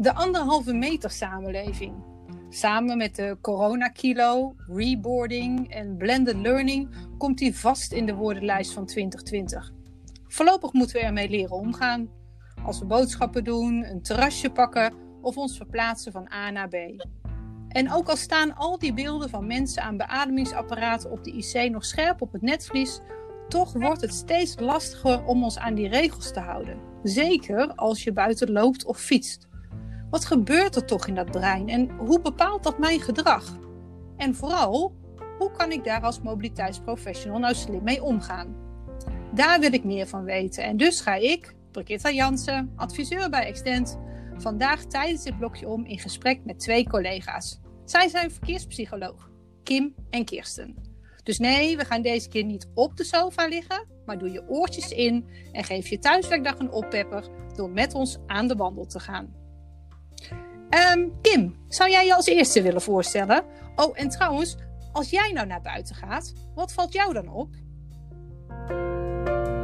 De anderhalve meter samenleving. Samen met de coronakilo, reboarding en blended learning komt die vast in de woordenlijst van 2020. Voorlopig moeten we ermee leren omgaan. Als we boodschappen doen, een terrasje pakken of ons verplaatsen van A naar B. En ook al staan al die beelden van mensen aan beademingsapparaten op de IC nog scherp op het netvlies, toch wordt het steeds lastiger om ons aan die regels te houden. Zeker als je buiten loopt of fietst. Wat gebeurt er toch in dat brein en hoe bepaalt dat mijn gedrag? En vooral, hoe kan ik daar als mobiliteitsprofessional nou slim mee omgaan? Daar wil ik meer van weten en dus ga ik, Brigitta Jansen, adviseur bij Extent, vandaag tijdens dit blokje om in gesprek met twee collega's. Zij zijn verkeerspsycholoog, Kim en Kirsten. Dus nee, we gaan deze keer niet op de sofa liggen, maar doe je oortjes in en geef je thuiswerkdag een oppepper door met ons aan de wandel te gaan. Ehm, Kim, zou jij je als eerste willen voorstellen? Oh, en trouwens, als jij nou naar buiten gaat, wat valt jou dan op?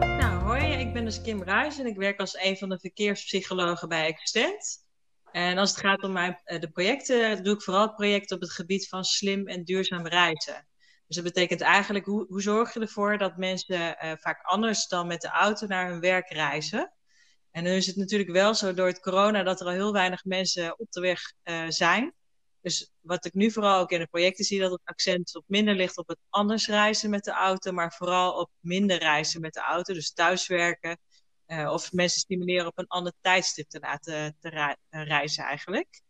Nou, hoi, ik ben dus Kim Ruijs en ik werk als een van de verkeerspsychologen bij Extent. En als het gaat om mijn, eh, de projecten, doe ik vooral projecten op het gebied van slim en duurzaam reizen. Dus dat betekent eigenlijk, hoe, zorg je ervoor dat mensen uh, vaak anders dan met de auto naar hun werk reizen? En nu is het natuurlijk wel zo door het corona dat er al heel weinig mensen op de weg uh, zijn. Dus wat ik nu vooral ook in de projecten zie, dat het accent op minder ligt op het anders reizen met de auto, maar vooral op minder reizen met de auto. Dus thuiswerken uh, of mensen stimuleren op een ander tijdstip te laten te reizen eigenlijk.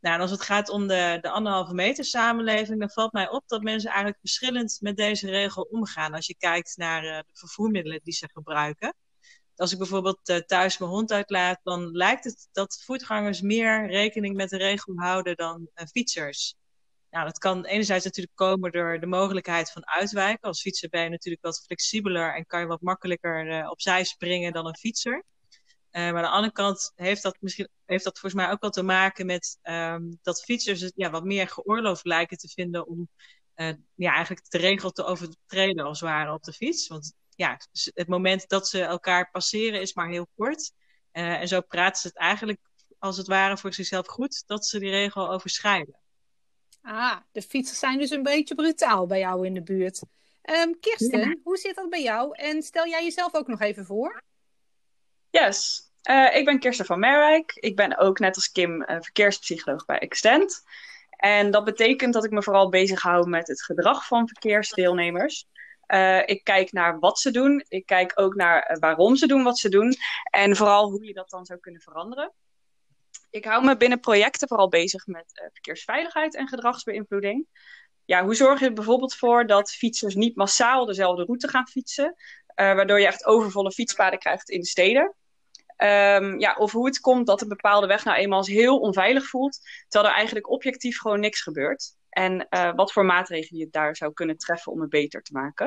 Nou, en als het gaat om de, de anderhalve meter samenleving, dan valt mij op dat mensen eigenlijk verschillend met deze regel omgaan. Als je kijkt naar uh, de vervoermiddelen die ze gebruiken. Als ik bijvoorbeeld uh, thuis mijn hond uitlaat, dan lijkt het dat voetgangers meer rekening met de regel houden dan uh, fietsers. Nou, dat kan enerzijds natuurlijk komen door de mogelijkheid van uitwijken. Als fietser ben je natuurlijk wat flexibeler en kan je wat makkelijker opzij springen dan een fietser. Uh, maar aan de andere kant heeft dat, misschien, heeft dat volgens mij ook wel te maken met um, dat fietsers het ja, wat meer geoorloofd lijken te vinden om uh, ja, eigenlijk de regel te overtreden als het ware op de fiets. Want ja, het moment dat ze elkaar passeren is maar heel kort. Uh, en zo praten ze het eigenlijk als het ware voor zichzelf goed dat ze die regel overschrijden. Ah, de fietsers zijn dus een beetje brutaal bij jou in de buurt. Um, Kirsten, ja. hoe zit dat bij jou? En stel jij jezelf ook nog even voor? Yes, uh, ik ben Kirsten van Merwijk. Ik ben ook net als Kim uh, verkeerspsycholoog bij Extent. En dat betekent dat ik me vooral bezig hou met het gedrag van verkeersdeelnemers. Uh, ik kijk naar wat ze doen. Ik kijk ook naar waarom ze doen wat ze doen. En vooral hoe je dat dan zou kunnen veranderen. Ik hou me binnen projecten vooral bezig met verkeersveiligheid en gedragsbeïnvloeding. Ja, hoe zorg je er bijvoorbeeld voor dat fietsers niet massaal dezelfde route gaan fietsen? waardoor je echt overvolle fietspaden krijgt in de steden. Um, ja, of hoe het komt dat een bepaalde weg nou eenmaal als heel onveilig voelt, terwijl er eigenlijk objectief gewoon niks gebeurt. En uh, wat voor maatregelen je daar zou kunnen treffen om het beter te maken.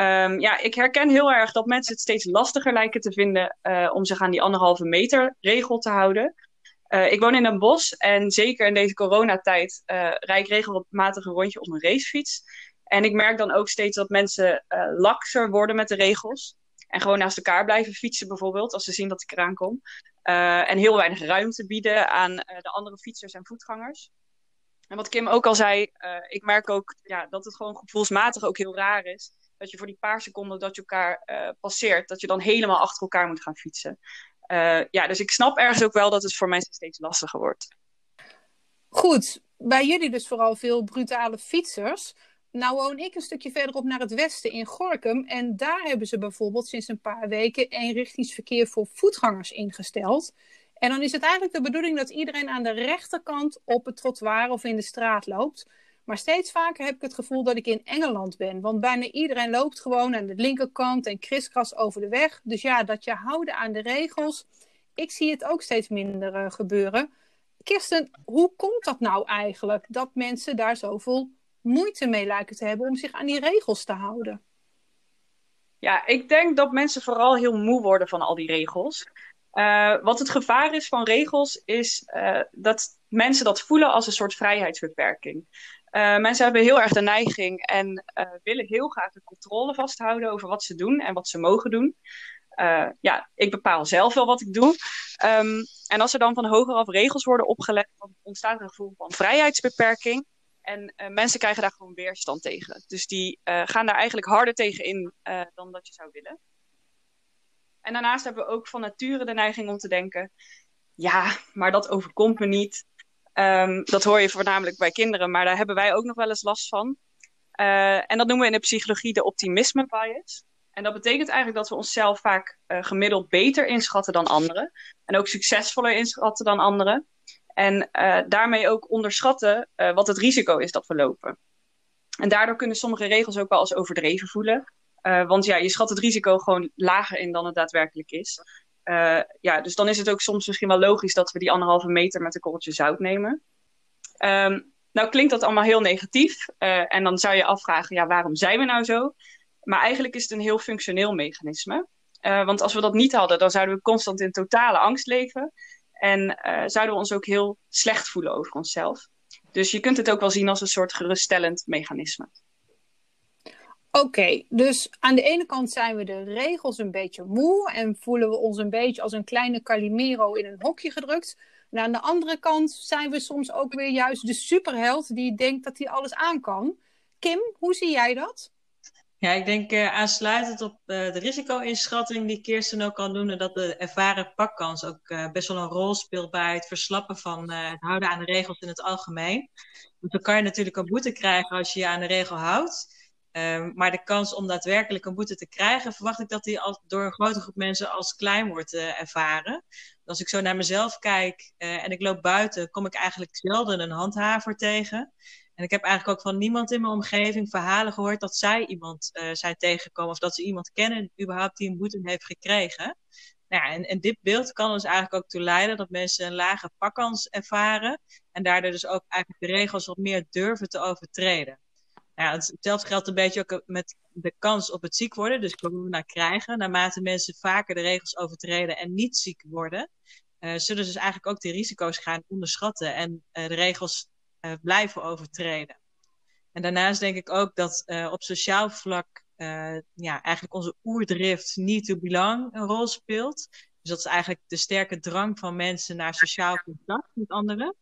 Um, ja, ik herken heel erg dat mensen het steeds lastiger lijken te vinden uh, om zich aan die anderhalve meter regel te houden. Uh, ik woon in een bos en zeker in deze coronatijd rijd ik regelmatig een rondje op een racefiets. En ik merk dan ook steeds dat mensen lakser worden met de regels. En gewoon naast elkaar blijven fietsen bijvoorbeeld, als ze zien dat ik eraan kom. Uh, en heel weinig ruimte bieden aan uh, de andere fietsers en voetgangers. En wat Kim ook al zei, uh, ik merk ook ja, dat het gewoon gevoelsmatig ook heel raar is. Dat je voor die paar seconden dat je elkaar passeert, dat je dan helemaal achter elkaar moet gaan fietsen. ja, dus ik snap ergens ook wel dat het voor mensen steeds lastiger wordt. Goed, bij jullie dus vooral veel brutale fietsers. Nou woon ik een stukje verderop naar het westen in Gorkum. En daar hebben ze bijvoorbeeld sinds een paar weken eenrichtingsverkeer voor voetgangers ingesteld. En dan is het eigenlijk de bedoeling dat iedereen aan de rechterkant op het trottoir of in de straat loopt. Maar steeds vaker heb ik het gevoel dat ik in Engeland ben. Want bijna iedereen loopt gewoon aan de linkerkant en kriskras over de weg. Dus ja, dat je houden aan de regels. Ik zie het ook steeds minder uh, gebeuren. Kirsten, hoe komt dat nou eigenlijk dat mensen daar zoveel moeite mee lijken te hebben om zich aan die regels te houden. Ja, ik denk dat mensen vooral heel moe worden van al die regels. Uh, wat het gevaar is van regels, is uh, dat mensen dat voelen als een soort vrijheidsbeperking. Uh, mensen hebben heel erg de neiging en willen heel graag de controle vasthouden over wat ze doen en wat ze mogen doen. ja, ik bepaal zelf wel wat ik doe. Um, en als er dan van hogeraf regels worden opgelegd, dan ontstaat er een gevoel van vrijheidsbeperking. En mensen krijgen daar gewoon weerstand tegen. Dus die gaan daar eigenlijk harder tegen in dan dat je zou willen. En daarnaast hebben we ook van nature de neiging om te denken: ja, maar dat overkomt me niet. Um, dat hoor je voornamelijk bij kinderen, maar daar hebben wij ook nog wel eens last van. en dat noemen we in de psychologie de optimisme bias. En dat betekent eigenlijk dat we onszelf vaak gemiddeld beter inschatten dan anderen. En ook succesvoller inschatten dan anderen. En uh, daarmee ook onderschatten wat het risico is dat we lopen. En daardoor kunnen sommige regels ook wel als overdreven voelen. Uh, want ja, je schat het risico gewoon lager in dan het daadwerkelijk is. ja, dus dan is het ook soms misschien wel logisch dat we die anderhalve meter met een korreltje zout nemen. Um, nou klinkt dat allemaal heel negatief. en dan zou je afvragen, ja, waarom zijn we nou zo? Maar eigenlijk is het een heel functioneel mechanisme. want als we dat niet hadden, dan zouden we constant in totale angst leven. En zouden we ons ook heel slecht voelen over onszelf. Dus je kunt het ook wel zien als een soort geruststellend mechanisme. Oké, dus aan de ene kant zijn we de regels een beetje moe en voelen we ons een beetje als een kleine Calimero in een hokje gedrukt. En aan de andere kant zijn we soms ook weer juist de superheld die denkt dat hij alles aan kan. Kim, hoe zie jij dat? Ja, ik denk uh, aansluitend op uh, de risico-inschatting die Kirsten ook doen, en dat de ervaren pakkans ook uh, best wel een rol speelt bij het verslappen van het houden aan de regels in het algemeen. Want dan kan je natuurlijk een boete krijgen als je je aan de regel houdt. Ehm, maar de kans om daadwerkelijk een boete te krijgen, verwacht ik dat die al door een grote groep mensen als klein wordt ervaren. Als ik zo naar mezelf kijk en ik loop buiten, kom ik eigenlijk zelden een handhaver tegen. En ik heb eigenlijk ook van niemand in mijn omgeving verhalen gehoord dat zij iemand uh, zijn tegengekomen of dat ze iemand kennen überhaupt die een boete heeft gekregen. Nou ja, en, en dit beeld kan dus eigenlijk ook toe leiden dat mensen een lage pakkans ervaren en daardoor dus ook eigenlijk de regels wat meer durven te overtreden. Nou ja, hetzelfde geldt een beetje ook met de kans op het ziek worden, dus corona krijgen. Naarmate mensen vaker de regels overtreden en niet ziek worden, uh, zullen ze dus eigenlijk ook de risico's gaan onderschatten en uh, de regels uh, blijven overtreden. En daarnaast denk ik ook dat op sociaal vlak ja, eigenlijk onze oerdrift niet to belong een rol speelt. Dus dat is eigenlijk de sterke drang van mensen naar sociaal contact met anderen.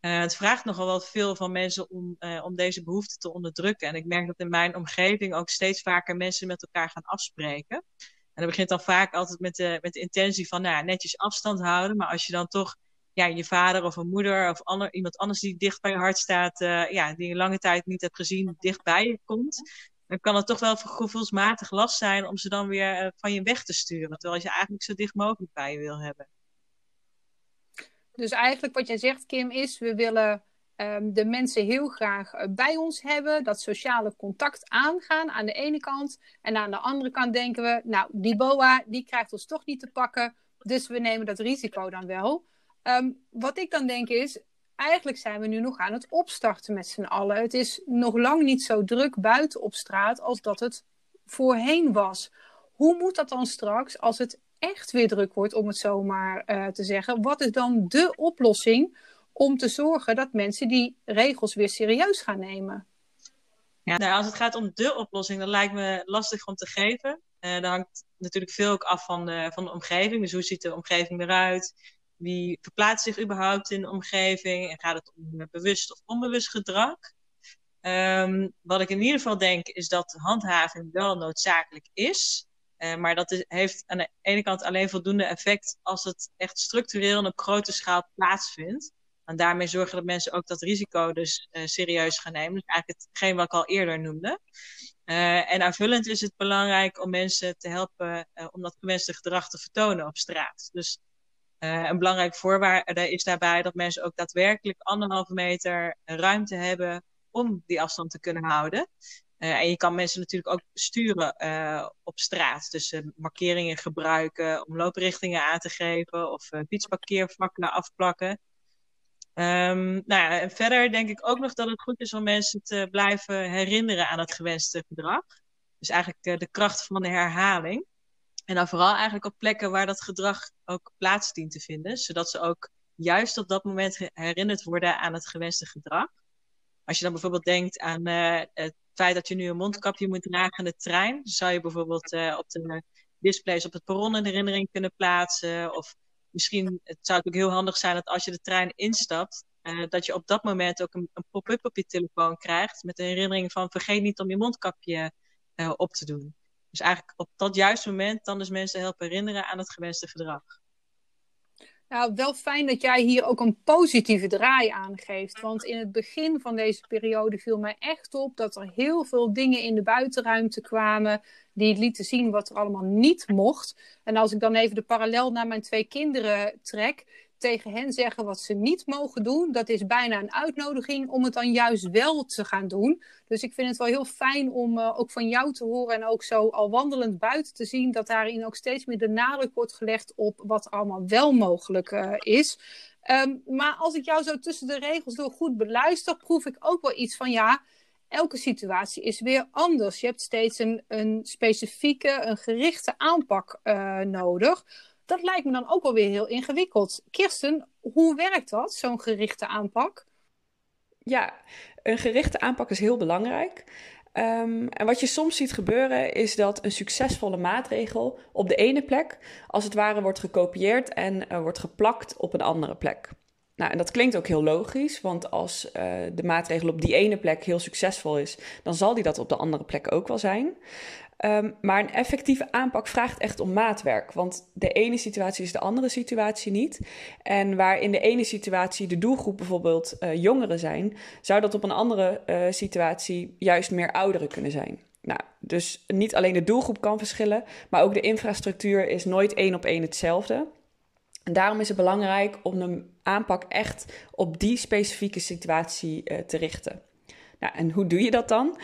Het vraagt nogal wat veel van mensen om, om deze behoefte te onderdrukken. En ik merk dat in mijn omgeving ook steeds vaker mensen met elkaar gaan afspreken. En dat begint dan vaak altijd met de, met de intentie van nou, netjes afstand houden. Maar als je dan toch ja, je vader of een moeder of ander, iemand anders die dicht bij je hart staat, uh, ja, die je lange tijd niet hebt gezien, dichtbij je komt, dan kan het toch wel gevoelsmatig last zijn om ze dan weer van je weg te sturen. Terwijl je eigenlijk zo dicht mogelijk bij je wil hebben. Dus eigenlijk wat jij zegt, Kim, is we willen um, de mensen heel graag uh, bij ons hebben, dat sociale contact aangaan aan de ene kant. En aan de andere kant denken we, nou, die BOA, die krijgt ons toch niet te pakken, dus we nemen dat risico dan wel. Um, wat ik dan denk is, eigenlijk zijn we nu nog aan het opstarten met z'n allen. Het is nog lang niet zo druk buiten op straat als dat het voorheen was. Hoe moet dat dan straks als het echt weer druk wordt, om het zo maar uh, te zeggen? Wat is dan de oplossing om te zorgen dat mensen die regels weer serieus gaan nemen? Ja, nou, als het gaat om de oplossing, dan lijkt me lastig om te geven. Uh, dat hangt natuurlijk veel ook af van de, van de omgeving. Dus hoe ziet de omgeving eruit? wie verplaatst zich überhaupt in de omgeving en gaat het om bewust of onbewust gedrag. Um, wat ik in ieder geval denk is dat handhaving wel noodzakelijk is. Uh, maar dat is, heeft aan de ene kant alleen voldoende effect als het echt structureel en op grote schaal plaatsvindt. En daarmee zorgen dat mensen ook dat risico dus uh, serieus gaan nemen. Dus eigenlijk hetgeen wat ik al eerder noemde. Uh, en aanvullend is het belangrijk om mensen te helpen om dat gewenste gedrag te vertonen op straat. Dus een belangrijk voorwaarde is daarbij dat mensen ook daadwerkelijk anderhalve meter ruimte hebben om die afstand te kunnen houden. Uh, en je kan mensen natuurlijk ook sturen uh, op straat. Dus markeringen gebruiken om looprichtingen aan te geven of fietsparkeervakken afplakken. Um, nou ja, en verder denk ik ook nog dat het goed is om mensen te blijven herinneren aan het gewenste gedrag. Dus eigenlijk de kracht van de herhaling. En dan vooral eigenlijk op plekken waar dat gedrag ook plaats dient te vinden, zodat ze ook juist op dat moment herinnerd worden aan het gewenste gedrag. Als je dan bijvoorbeeld denkt aan het feit dat je nu een mondkapje moet dragen in de trein, zou je bijvoorbeeld uh, op de displays op het perron een herinnering kunnen plaatsen. Of misschien het zou het ook heel handig zijn dat als je de trein instapt, uh, dat je op dat moment ook een, een pop-up op je telefoon krijgt met een herinnering van vergeet niet om je mondkapje uh, op te doen. Dus eigenlijk op dat juiste moment dan dus mensen helpen herinneren aan het gewenste gedrag. Nou, wel fijn dat jij hier ook een positieve draai aan geeft. Want in het begin van deze periode viel mij echt op dat er heel veel dingen in de buitenruimte kwamen. die lieten zien wat er allemaal niet mocht. En als ik dan even de parallel naar mijn twee kinderen trek tegen hen zeggen wat ze niet mogen doen, dat is bijna een uitnodiging om het dan juist wel te gaan doen. Dus ik vind het wel heel fijn om uh, ook van jou te horen en ook zo al wandelend buiten te zien, dat daarin ook steeds meer de nadruk wordt gelegd op wat allemaal wel mogelijk uh, is. Um, maar als ik jou zo tussen de regels door goed beluister, proef ik ook wel iets van ja. Elke situatie is weer anders. Je hebt steeds een, een specifieke, een gerichte aanpak uh, nodig dat lijkt me dan ook wel weer heel ingewikkeld. Kirsten, hoe werkt dat, zo'n gerichte aanpak? Ja, een gerichte aanpak is heel belangrijk. Um, en wat je soms ziet gebeuren is dat een succesvolle maatregel op de ene plek als het ware wordt gekopieerd en uh, wordt geplakt op een andere plek. Nou, en dat klinkt ook heel logisch, want als uh, de maatregel op die ene plek heel succesvol is, dan zal die dat op de andere plek ook wel zijn. Um, maar een effectieve aanpak vraagt echt om maatwerk. Want de ene situatie is de andere situatie niet. En waar in de ene situatie de doelgroep bijvoorbeeld uh, jongeren zijn, zou dat op een andere uh, situatie juist meer ouderen kunnen zijn. Nou, dus niet alleen de doelgroep kan verschillen, maar ook de infrastructuur is nooit één op één hetzelfde. En daarom is het belangrijk om de aanpak echt op die specifieke situatie uh, te richten. Nou, en hoe doe je dat dan?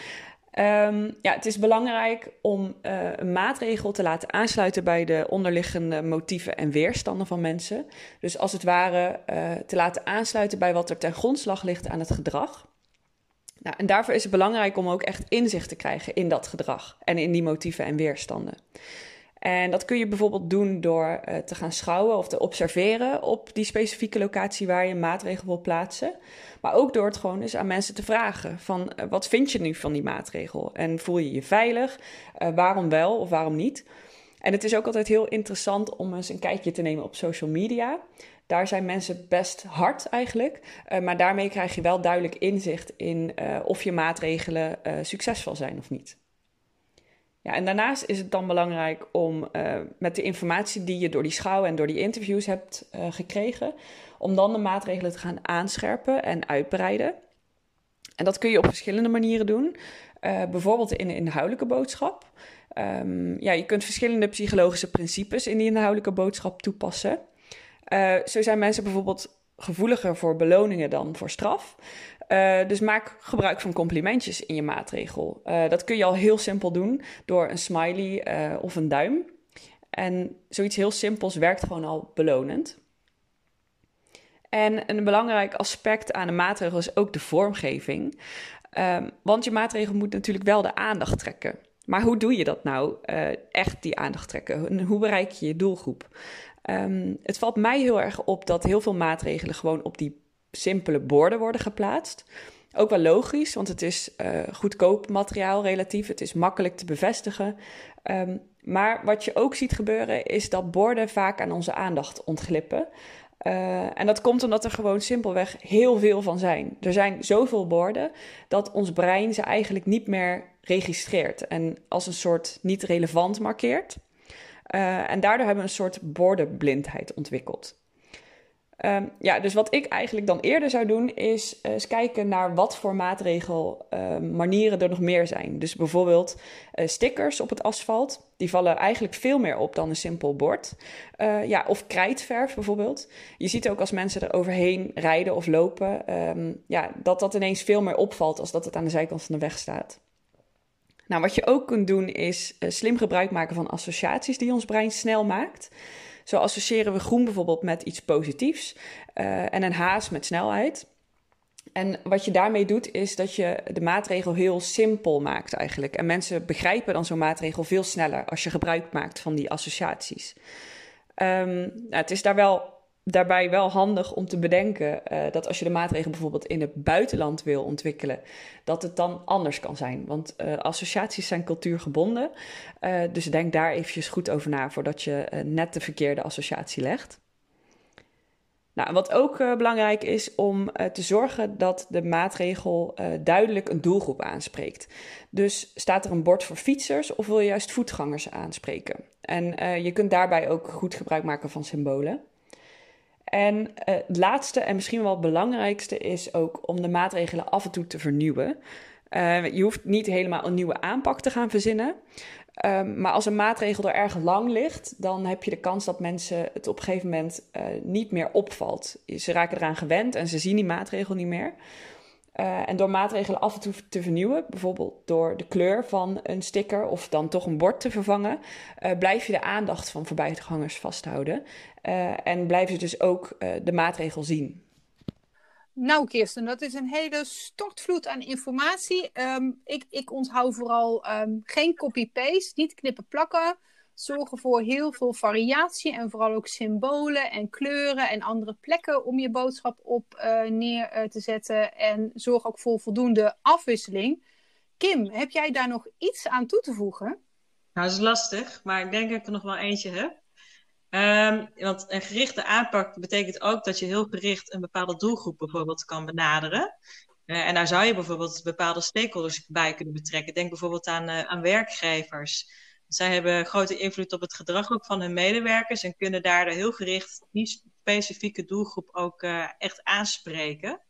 Um, ja, het is belangrijk om uh, een maatregel te laten aansluiten bij de onderliggende motieven en weerstanden van mensen. Dus als het ware uh, te laten aansluiten bij wat er ten grondslag ligt aan het gedrag. Nou, en daarvoor is het belangrijk om ook echt inzicht te krijgen in dat gedrag en in die motieven en weerstanden. En dat kun je bijvoorbeeld doen door uh, te gaan schouwen of te observeren op die specifieke locatie waar je een maatregel wil plaatsen. Maar ook door het gewoon eens aan mensen te vragen van uh, wat vind je nu van die maatregel? En voel je je veilig? Uh, waarom wel of waarom niet? En het is ook altijd heel interessant om eens een kijkje te nemen op social media. Daar zijn mensen best hard eigenlijk. Maar daarmee krijg je wel duidelijk inzicht in of je maatregelen succesvol zijn of niet. Ja, en daarnaast is het dan belangrijk om uh, met de informatie die je door die schouw en door die interviews hebt uh, gekregen, om dan de maatregelen te gaan aanscherpen en uitbreiden. En dat kun je op verschillende manieren doen. Uh, bijvoorbeeld in een inhoudelijke boodschap. Um, ja, je kunt verschillende psychologische principes in die inhoudelijke boodschap toepassen. zo zijn mensen bijvoorbeeld gevoeliger voor beloningen dan voor straf. Uh, dus maak gebruik van complimentjes in je maatregel. Uh, dat kun je al heel simpel doen door een smiley uh, of een duim. En zoiets heel simpels werkt gewoon al belonend. En een belangrijk aspect aan een maatregel is ook de vormgeving. Um, want je maatregel moet natuurlijk wel de aandacht trekken. Maar hoe doe je dat nou, echt die aandacht trekken? En hoe bereik je je doelgroep? Um, het valt mij heel erg op dat heel veel maatregelen gewoon op die simpele borden worden geplaatst. Ook wel logisch, want het is uh, goedkoop materiaal relatief. Het is makkelijk te bevestigen. Um, maar wat je ook ziet gebeuren, is dat borden vaak aan onze aandacht ontglippen. Uh, en dat komt omdat er gewoon simpelweg heel veel van zijn. Er zijn zoveel borden dat ons brein ze eigenlijk niet meer registreert en als een soort niet relevant markeert. Uh, en daardoor hebben we een soort bordenblindheid ontwikkeld. Um, ja, dus wat ik eigenlijk dan eerder zou doen, is uh, eens kijken naar wat voor maatregel uh, manieren er nog meer zijn. Dus bijvoorbeeld uh, stickers op het asfalt, die vallen eigenlijk veel meer op dan een simpel bord. ja, of krijtverf bijvoorbeeld. Je ziet ook als mensen er overheen rijden of lopen, um, ja, dat dat ineens veel meer opvalt als dat het aan de zijkant van de weg staat. Nou, wat je ook kunt doen is slim gebruik maken van associaties die ons brein snel maakt. Zo associëren we groen bijvoorbeeld met iets positiefs uh, en een haas met snelheid. En wat je daarmee doet, is dat je de maatregel heel simpel maakt eigenlijk. En mensen begrijpen dan zo'n maatregel veel sneller als je gebruik maakt van die associaties. Um, nou, het is daar wel daarbij wel handig om te bedenken uh, dat als je de maatregel bijvoorbeeld in het buitenland wil ontwikkelen, dat het dan anders kan zijn. Want uh, associaties zijn cultuurgebonden. Uh, dus denk daar eventjes goed over na voordat je net de verkeerde associatie legt. Nou, wat ook belangrijk is om te zorgen dat de maatregel duidelijk een doelgroep aanspreekt. Dus staat er een bord voor fietsers of wil je juist voetgangers aanspreken? En je kunt daarbij ook goed gebruik maken van symbolen. En het laatste en misschien wel het belangrijkste is ook om de maatregelen af en toe te vernieuwen. je hoeft niet helemaal een nieuwe aanpak te gaan verzinnen. Um, maar als een maatregel er erg lang ligt, dan heb je de kans dat mensen het op een gegeven moment uh, niet meer opvalt. Ze raken eraan gewend en ze zien die maatregel niet meer. Uh, en door maatregelen af en toe te vernieuwen, bijvoorbeeld door de kleur van een sticker of dan toch een bord te vervangen, uh, blijf je de aandacht van voorbijgangers vasthouden. en blijven ze dus ook de maatregel zien. Nou, Kirsten, dat is een hele stortvloed aan informatie. Um, ik, ik onthoud vooral um, geen copy-paste, niet knippen plakken. Zorgen voor heel veel variatie en vooral ook symbolen en kleuren en andere plekken om je boodschap op uh, neer uh, te zetten. En zorg ook voor voldoende afwisseling. Kim, heb jij daar nog iets aan toe te voegen? Nou, dat is lastig, maar ik denk dat ik er nog wel eentje heb. Um, want een gerichte aanpak betekent ook dat je heel gericht een bepaalde doelgroep bijvoorbeeld kan benaderen. Uh, en daar zou je bijvoorbeeld bepaalde stakeholders bij kunnen betrekken. Denk bijvoorbeeld aan, aan werkgevers. Zij hebben grote invloed op het gedrag ook van hun medewerkers en kunnen daar heel gericht die specifieke doelgroep ook uh, echt aanspreken.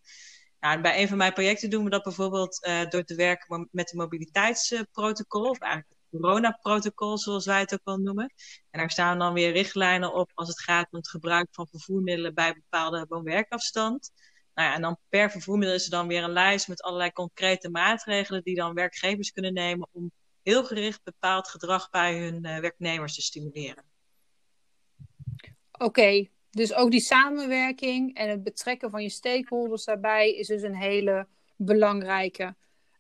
Nou, bij een van mijn projecten doen we dat bijvoorbeeld door te werken met de mobiliteitsprotocol, of eigenlijk coronaprotocol, zoals wij het ook wel noemen. En daar staan dan weer richtlijnen op als het gaat om het gebruik van vervoermiddelen bij bepaalde woon-werkafstand. Nou ja, en dan per vervoermiddel is er dan weer een lijst met allerlei concrete maatregelen die dan werkgevers kunnen nemen om heel gericht bepaald gedrag bij hun uh, werknemers te stimuleren. Oké, dus ook die samenwerking en het betrekken van je stakeholders daarbij is dus een hele belangrijke.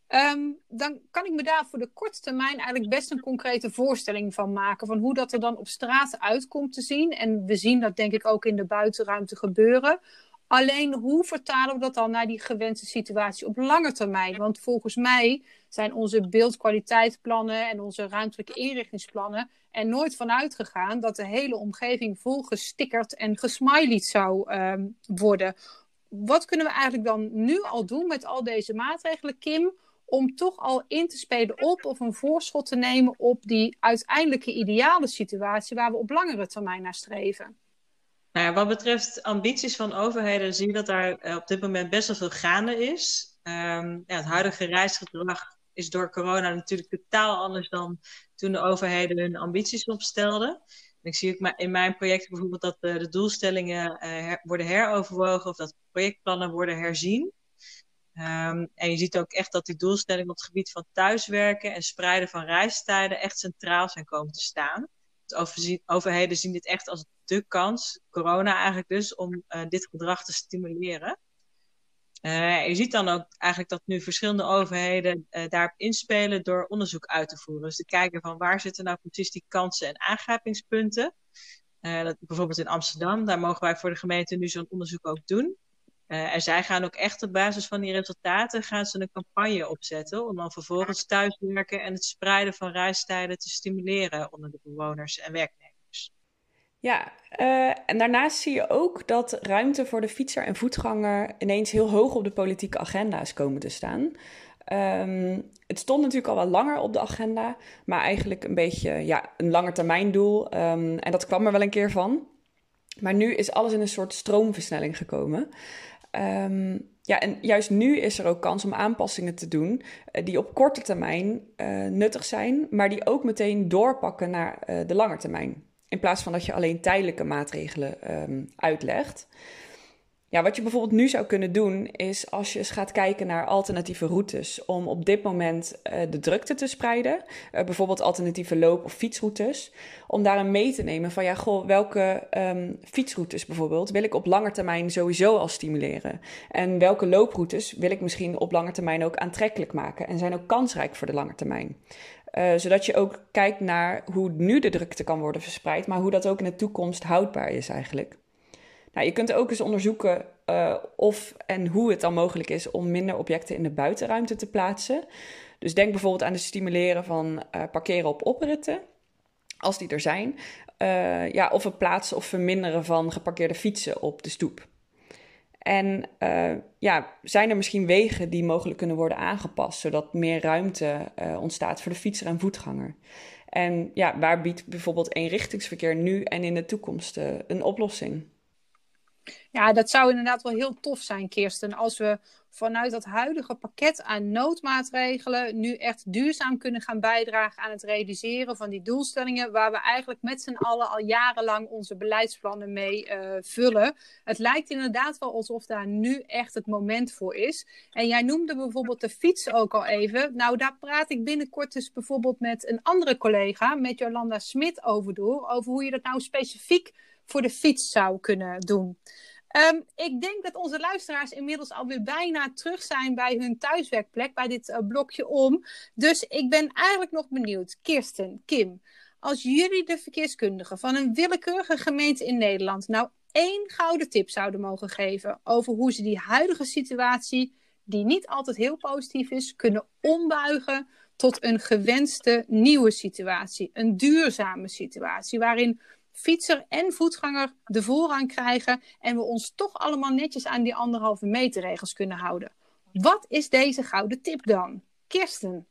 Um, dan kan ik me daar voor de korte termijn eigenlijk best een concrete voorstelling van maken. Van hoe dat er dan op straat uitkomt te zien. En we zien dat denk ik ook in de buitenruimte gebeuren. Alleen hoe vertalen we dat dan naar die gewenste situatie op lange termijn? Want volgens mij zijn onze beeldkwaliteitsplannen en onze ruimtelijke inrichtingsplannen er nooit van uitgegaan dat de hele omgeving vol gestickerd en gesmileyed zou um, worden. Wat kunnen we eigenlijk dan nu al doen met al deze maatregelen, Kim, om toch al in te spelen op of een voorschot te nemen op die uiteindelijke ideale situatie waar we op langere termijn naar streven. Nou ja, wat betreft ambities van overheden zie je dat daar eh, op dit moment best wel veel gaande is. Um, ja, het huidige reisgedrag is door corona natuurlijk totaal anders dan toen de overheden hun ambities opstelden. ik zie ook in mijn project bijvoorbeeld dat de, de doelstellingen uh, worden heroverwogen of dat projectplannen worden herzien. Um, en je ziet ook echt dat die doelstellingen op het gebied van thuiswerken en spreiden van reistijden echt centraal zijn komen te staan. De overheden zien dit echt als de kans, corona eigenlijk dus, om uh, dit gedrag te stimuleren. Uh, je ziet dan ook eigenlijk dat nu verschillende overheden uh, daarop inspelen door onderzoek uit te voeren. Dus te kijken van waar zitten nou precies die kansen en aangrijpingspunten. dat, bijvoorbeeld in Amsterdam, daar mogen wij voor de gemeente nu zo'n onderzoek ook doen. En zij gaan ook echt op basis van die resultaten gaan ze een campagne opzetten om dan vervolgens thuiswerken en het spreiden van reistijden te stimuleren onder de bewoners en werknemers. Ja, uh, en daarnaast zie je ook dat ruimte voor de fietser en voetganger ineens heel hoog op de politieke agenda is komen te staan. Um, het stond natuurlijk al wel langer op de agenda, maar eigenlijk een beetje ja, een langetermijndoel. Um, en dat kwam er wel een keer van. Maar nu is alles in een soort stroomversnelling gekomen. Um, ja, en juist nu is er ook kans om aanpassingen te doen uh, die op korte termijn uh, nuttig zijn, maar die ook meteen doorpakken naar de lange termijn. In plaats van dat je alleen tijdelijke maatregelen um, uitlegt. Ja, wat je bijvoorbeeld nu zou kunnen doen, is als je eens gaat kijken naar alternatieve routes om op dit moment uh, de drukte te spreiden. Uh, bijvoorbeeld alternatieve loop- of fietsroutes. Om daarin mee te nemen van ja, goh, welke um, fietsroutes bijvoorbeeld wil ik op lange termijn sowieso al stimuleren. En welke looproutes wil ik misschien op lange termijn ook aantrekkelijk maken en zijn ook kansrijk voor de lange termijn. Uh, zodat je ook kijkt naar hoe nu de drukte kan worden verspreid, maar hoe dat ook in de toekomst houdbaar is eigenlijk. Nou, je kunt ook eens onderzoeken uh, of en hoe het dan mogelijk is om minder objecten in de buitenruimte te plaatsen. Dus denk bijvoorbeeld aan het stimuleren van uh, parkeren op opritten, als die er zijn. Ja, of het plaatsen of verminderen van geparkeerde fietsen op de stoep. En uh, ja, zijn er misschien wegen die mogelijk kunnen worden aangepast, zodat meer ruimte uh, ontstaat voor de fietser en voetganger? En ja, waar biedt bijvoorbeeld eenrichtingsverkeer nu en in de toekomst uh, een oplossing? Ja, dat zou inderdaad wel heel tof zijn, Kirsten. Als we vanuit dat huidige pakket aan noodmaatregelen nu echt duurzaam kunnen gaan bijdragen aan het realiseren van die doelstellingen, waar we eigenlijk met z'n allen al jarenlang onze beleidsplannen mee uh, vullen. Het lijkt inderdaad wel alsof daar nu echt het moment voor is. En jij noemde bijvoorbeeld de fiets ook al even. Nou, daar praat ik binnenkort dus bijvoorbeeld met een andere collega, met Jolanda Smit, over door, over hoe je dat nou specifiek voor de fiets zou kunnen doen. Um, ik denk dat onze luisteraars inmiddels alweer bijna terug zijn bij hun thuiswerkplek, bij dit uh, blokje om. Dus ik ben eigenlijk nog benieuwd. Kirsten, Kim, als jullie de verkeerskundigen van een willekeurige gemeente in Nederland nou één gouden tip zouden mogen geven over hoe ze die huidige situatie, die niet altijd heel positief is, kunnen ombuigen tot een gewenste nieuwe situatie, een duurzame situatie, waarin fietser en voetganger de voorrang krijgen en we ons toch allemaal netjes aan die anderhalve meter regels kunnen houden. Wat is deze gouden tip dan? Kirsten?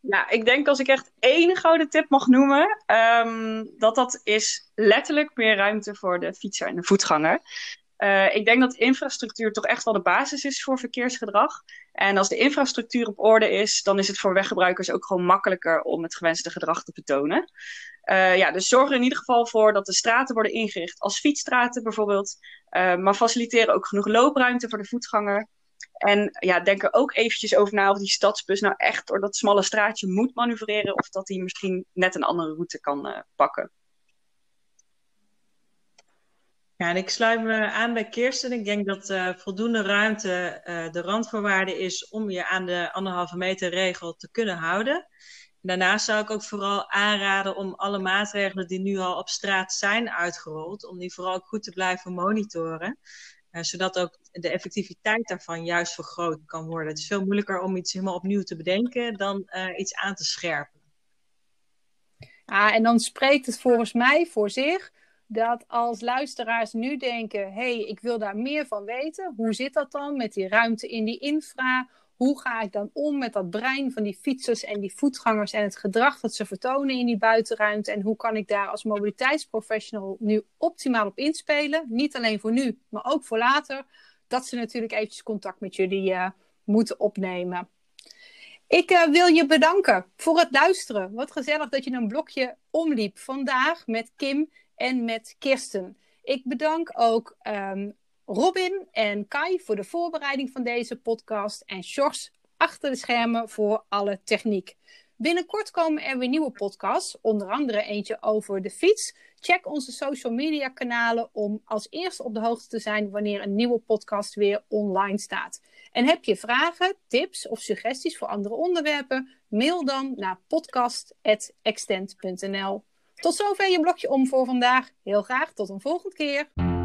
Ja, ik denk als ik echt één gouden tip mag noemen, um, dat dat is letterlijk meer ruimte voor de fietser en de voetganger. Uh, ik denk dat infrastructuur toch echt wel de basis is voor verkeersgedrag. En als de infrastructuur op orde is, dan is het voor weggebruikers ook gewoon makkelijker om het gewenste gedrag te betonen. Uh, ja, dus zorg er in ieder geval voor dat de straten worden ingericht als fietsstraten bijvoorbeeld. Uh, maar faciliteren ook genoeg loopruimte voor de voetganger. En ja, denk er ook eventjes over na of die stadsbus nou echt door dat smalle straatje moet manoeuvreren. Of dat hij misschien net een andere route kan pakken. Ja, en ik sluit me aan bij Kirsten. Ik denk dat uh, voldoende ruimte uh, de randvoorwaarde is om je aan de anderhalve meter regel te kunnen houden. Daarnaast zou ik ook vooral aanraden om alle maatregelen die nu al op straat zijn uitgerold, om die vooral ook goed te blijven monitoren. Uh, zodat ook de effectiviteit daarvan juist vergroot kan worden. Het is veel moeilijker om iets helemaal opnieuw te bedenken dan iets aan te scherpen. Ah, en dan spreekt het volgens mij voor zich dat als luisteraars nu denken: hey, ik wil daar meer van weten. Hoe zit dat dan met die ruimte in die infra? Hoe ga ik dan om met dat brein van die fietsers en die voetgangers en het gedrag dat ze vertonen in die buitenruimte? En hoe kan ik daar als mobiliteitsprofessional nu optimaal op inspelen? Niet alleen voor nu, maar ook voor later. Dat ze natuurlijk eventjes contact met jullie uh, moeten opnemen. Ik uh, wil je bedanken voor het luisteren. Wat gezellig dat je een blokje omliep vandaag met Kim en met Kirsten. Ik bedank ook um, Robin en Kai voor de voorbereiding van deze podcast en Sjors achter de schermen voor alle techniek. Binnenkort komen er weer nieuwe podcasts, onder andere eentje over de fiets. Check onze social media kanalen om als eerste op de hoogte te zijn wanneer een nieuwe podcast weer online staat. En heb je vragen, tips of suggesties voor andere onderwerpen? Mail dan naar podcast.extend.nl. Tot zover je blokje om voor vandaag. Heel graag tot een volgende keer.